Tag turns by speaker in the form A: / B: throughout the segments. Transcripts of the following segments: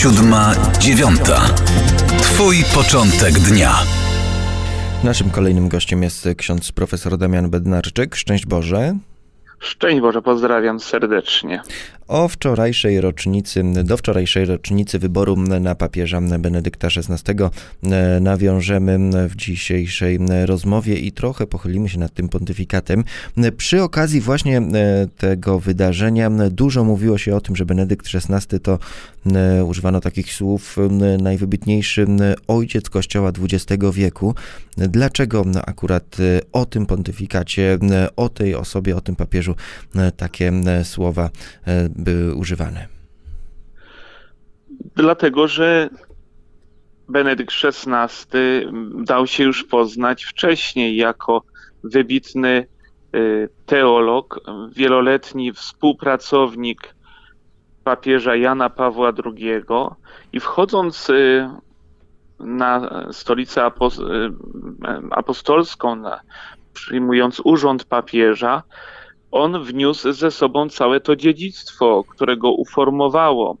A: siódma, dziewiąta. Twój początek dnia.
B: Naszym kolejnym gościem jest ksiądz profesor Damian Bednarczyk. Szczęść Boże.
C: Szczęść Boże, pozdrawiam serdecznie.
B: O wczorajszej rocznicy, do wczorajszej rocznicy wyboru na papieża Benedykta XVI e, nawiążemy w dzisiejszej rozmowie i trochę pochylimy się nad tym pontyfikatem. Przy okazji właśnie e, tego wydarzenia dużo mówiło się o tym, że Benedykt XVI to e, używano takich słów najwybitniejszy ojciec Kościoła XX wieku. Dlaczego akurat o tym pontyfikacie, o tej osobie, o tym papieżu takie słowa były używane?
C: Dlatego, że Benedykt XVI dał się już poznać wcześniej jako wybitny y, teolog, wieloletni współpracownik papieża Jana Pawła II i wchodząc y, na stolicę y, apostolską, przyjmując urząd papieża, on wniósł ze sobą całe to dziedzictwo, które go uformowało.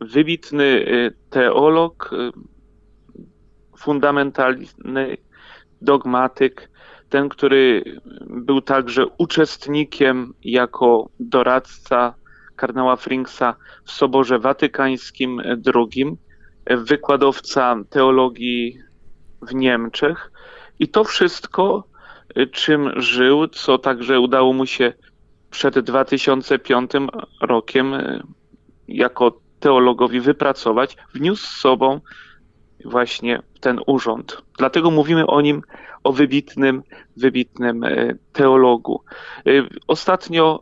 C: Wybitny y, teolog, y, fundamentalny dogmatyk, ten, który był także uczestnikiem jako doradca kardynała Frinksa w Soborze Watykańskim II, wykładowca teologii w Niemczech. I to wszystko czym żył, co także udało mu się przed 2005 rokiem e, jako teologowi wypracować, wniósł z sobą właśnie ten urząd. Dlatego mówimy o nim, o wybitnym, wybitnym e, teologu. E, ostatnio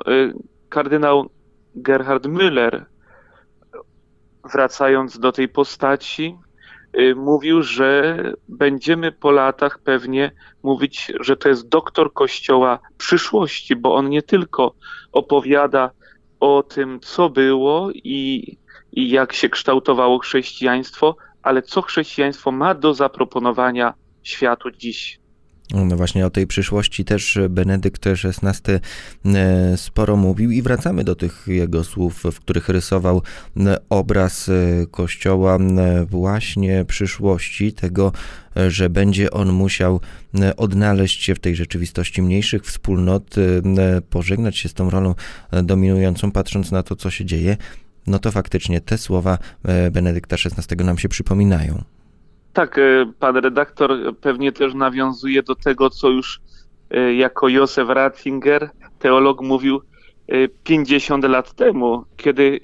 C: kardynał Gerhard Müller, wracając do tej postaci, mówił, że będziemy po latach pewnie mówić, że to jest doktor Kościoła przyszłości, bo on nie tylko opowiada o tym, co było i, i jak się kształtowało chrześcijaństwo, ale co chrześcijaństwo ma do zaproponowania światu dziś.
B: No właśnie o tej przyszłości też Benedykt XVI e, sporo mówił i wracamy do tych jego słów, w których rysował e, obraz e, Kościoła właśnie przyszłości, tego, że będzie on musiał odnaleźć się w tej rzeczywistości mniejszych wspólnot, pożegnać się z tą rolą dominującą, patrząc na to, co się dzieje. No to faktycznie te słowa Benedykta XVI nam się przypominają.
C: Tak, e, pan redaktor pewnie też nawiązuje do tego, co już e, jako Józef Ratzinger, teolog, mówił 50 e, lat temu, kiedy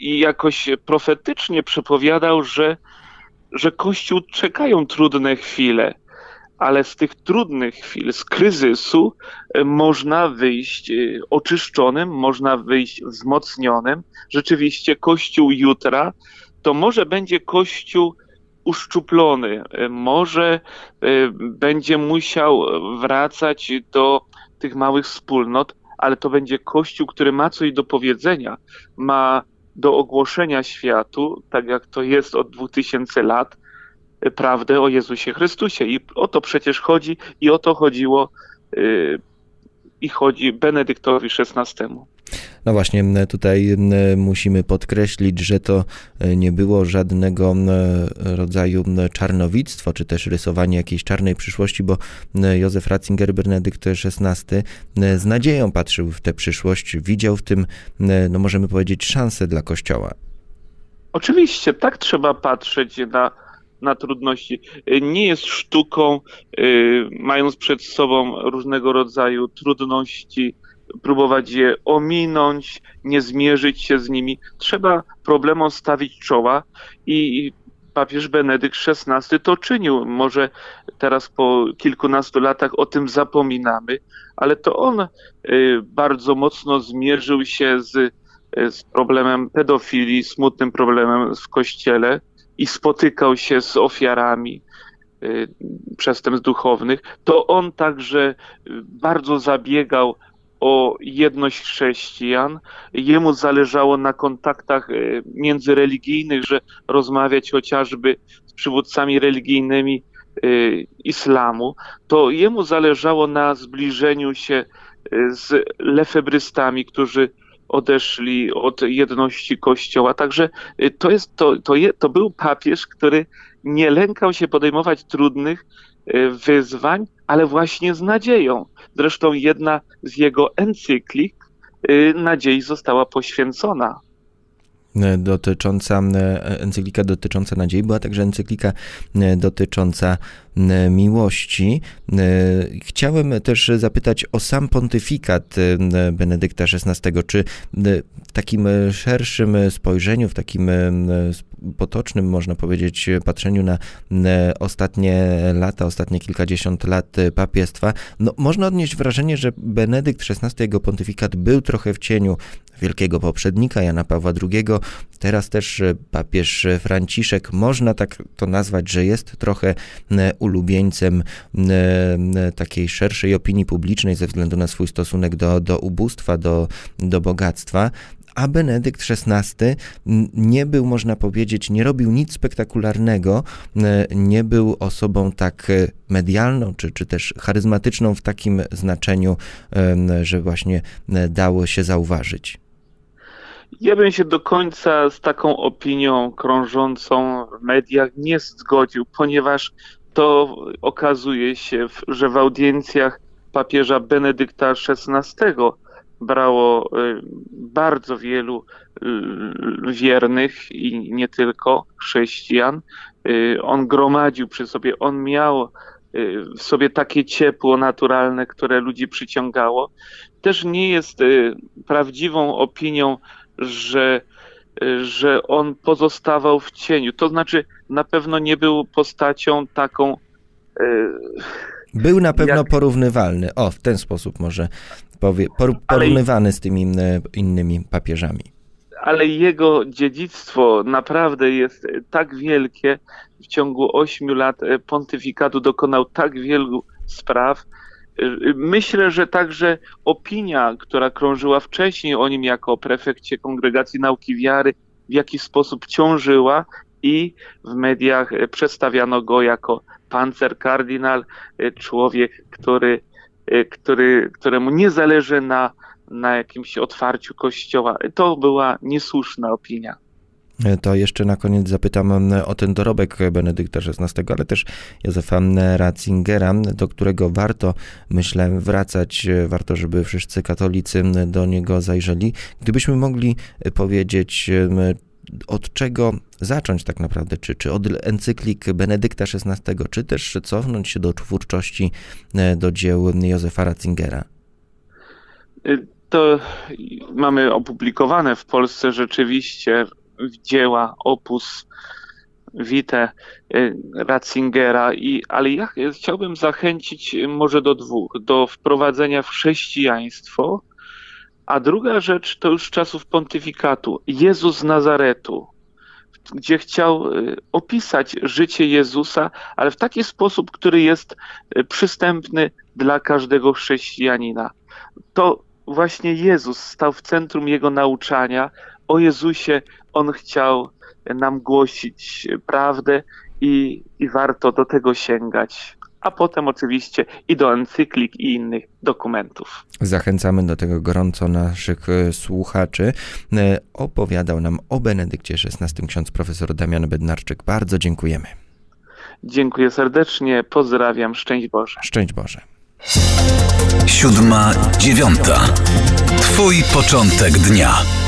C: jakoś profetycznie przepowiadał, że, że Kościół czekają trudne chwile, ale z tych trudnych chwil, z kryzysu można wyjść oczyszczonym, można wyjść wzmocnionym. Rzeczywiście Kościół jutra to może będzie Kościół uszczuplony. Może e, będzie musiał wracać do tych małych wspólnot, ale to będzie Kościół, który ma coś do powiedzenia, ma do ogłoszenia światu, tak jak to jest od 2000 lat, e, prawdę o Jezusie Chrystusie. I o to przecież chodzi i o to chodziło i chodzi Benedyktowi XVI.
B: No właśnie, tutaj musimy podkreślić, że to e, nie było żadnego rodzaju czarnowictwa, czy też rysowanie jakiejś czarnej przyszłości, bo Józef Ratzinger, Benedykt XVI z nadzieją patrzył w tę przyszłość, widział w tym, no możemy powiedzieć, szansę dla Kościoła.
C: Oczywiście, tak trzeba patrzeć na, na trudności. Nie jest sztuką, y, mając przed sobą różnego rodzaju trudności, próbować je ominąć, nie zmierzyć się z nimi. Trzeba problemom stawić czoła i papież Benedykt XVI to czynił. Może teraz po kilkunastu latach o tym zapominamy, ale to on y, bardzo mocno zmierzył się z, y, z problemem pedofilii, smutnym problemem w kościele i spotykał się z ofiarami y, przestępstw duchownych. To on także bardzo zabiegał o jedność chrześcijan. Jemu zależało na kontaktach e, międzyreligijnych, że rozmawiać chociażby z przywódcami religijnymi e, islamu. To jemu zależało na zbliżeniu się e, z lefebrystami, którzy odeszli od jedności Kościoła. Także to, jest, to, to, je, to był papież, który nie lękał się podejmować trudnych wyzwań, ale właśnie z nadzieją. Zresztą jedna z jego encyklik nadziei została poświęcona.
B: E, dotycząca, e, encyklika dotycząca nadziei, była także encyklika e, dotycząca miłości. Chciałem też zapytać o sam pontyfikat Benedykta XVI. Czy w takim szerszym spojrzeniu, w takim potocznym, można powiedzieć, patrzeniu na ostatnie lata, ostatnie kilkadziesiąt lat papiestwa, no, można odnieść wrażenie, że Benedykt XVI, jego pontyfikat był trochę w cieniu wielkiego poprzednika Jana Pawła II. Teraz też papież Franciszek, można tak to nazwać, że jest trochę ulubieńcem takiej szerszej opinii publicznej ze względu na swój stosunek do, do ubóstwa, do, do bogactwa, a Benedykt XVI nie był, można powiedzieć, nie robił nic spektakularnego, nie był osobą tak e, medialną, czy, czy też charyzmatyczną w takim znaczeniu, że właśnie dało się zauważyć.
C: Ja bym się do końca z taką opinią krążącą w mediach nie zgodził, ponieważ to okazuje się, że w audiencjach papieża Benedykta XVI brało y, bardzo wielu y, wiernych i nie tylko chrześcijan. Y, on gromadził przy sobie, on miał w sobie takie ciepło naturalne, które ludzi przyciągało. Też nie jest prawdziwą opinią, że, że on pozostawał w cieniu. To znaczy, na pewno nie był postacią taką.
B: Był na pewno jak... porównywalny. O, w ten sposób może powie, porównywany z tymi innymi papieżami.
C: Ale jego dziedzictwo naprawdę jest tak wielkie. W ciągu ośmiu lat e, pontyfikatu dokonał tak wielu spraw. E, myślę, że także opinia, która krążyła wcześniej o nim jako prefekcie Kongregacji Nauki Wiary, w jakiś sposób ciążyła i w mediach e, przedstawiano go jako pancer kardynal, człowiek, który który, któremu nie zależy na, na jakimś otwarciu kościoła. To była niesłuszna opinia.
B: To jeszcze na koniec zapytam o ten dorobek Benedykta XVI, ale też Józefa Ratzingera, do którego warto, myślę, wracać. Warto, żeby wszyscy katolicy do niego zajrzeli. Gdybyśmy mogli powiedzieć, od czego zacząć tak naprawdę, czy, czy od encyklik Benedykta XVI, czy też cofnąć się do twórczości, e, do dzieł Józefa Ratzingera?
C: Y, to mamy opublikowane w Polsce rzeczywiście dzieła opus Vitae y, Ratzingera, i, ale ja chciałbym zachęcić może do dwóch. Do wprowadzenia w chrześcijaństwo, a druga rzecz to już czasów pontyfikatu. Jezus Nazaretu, gdzie chciał y, opisać życie Jezusa, ale w taki sposób, który jest y, przystępny dla każdego chrześcijanina. To właśnie Jezus stał w centrum jego nauczania. O Jezusie on chciał nam głosić prawdę i, i warto do tego sięgać a potem oczywiście i do encyklik i innych dokumentów.
B: Zachęcamy do tego gorąco naszych e, słuchaczy. E, opowiadał nam o Benedykcie XVI ksiądz profesor Damian Bednarczyk. Bardzo dziękujemy.
C: Dziękuję serdecznie, pozdrawiam, szczęść Boże.
B: Szczęść Boże.
A: Siódma, dziewiąta. Twój początek dnia.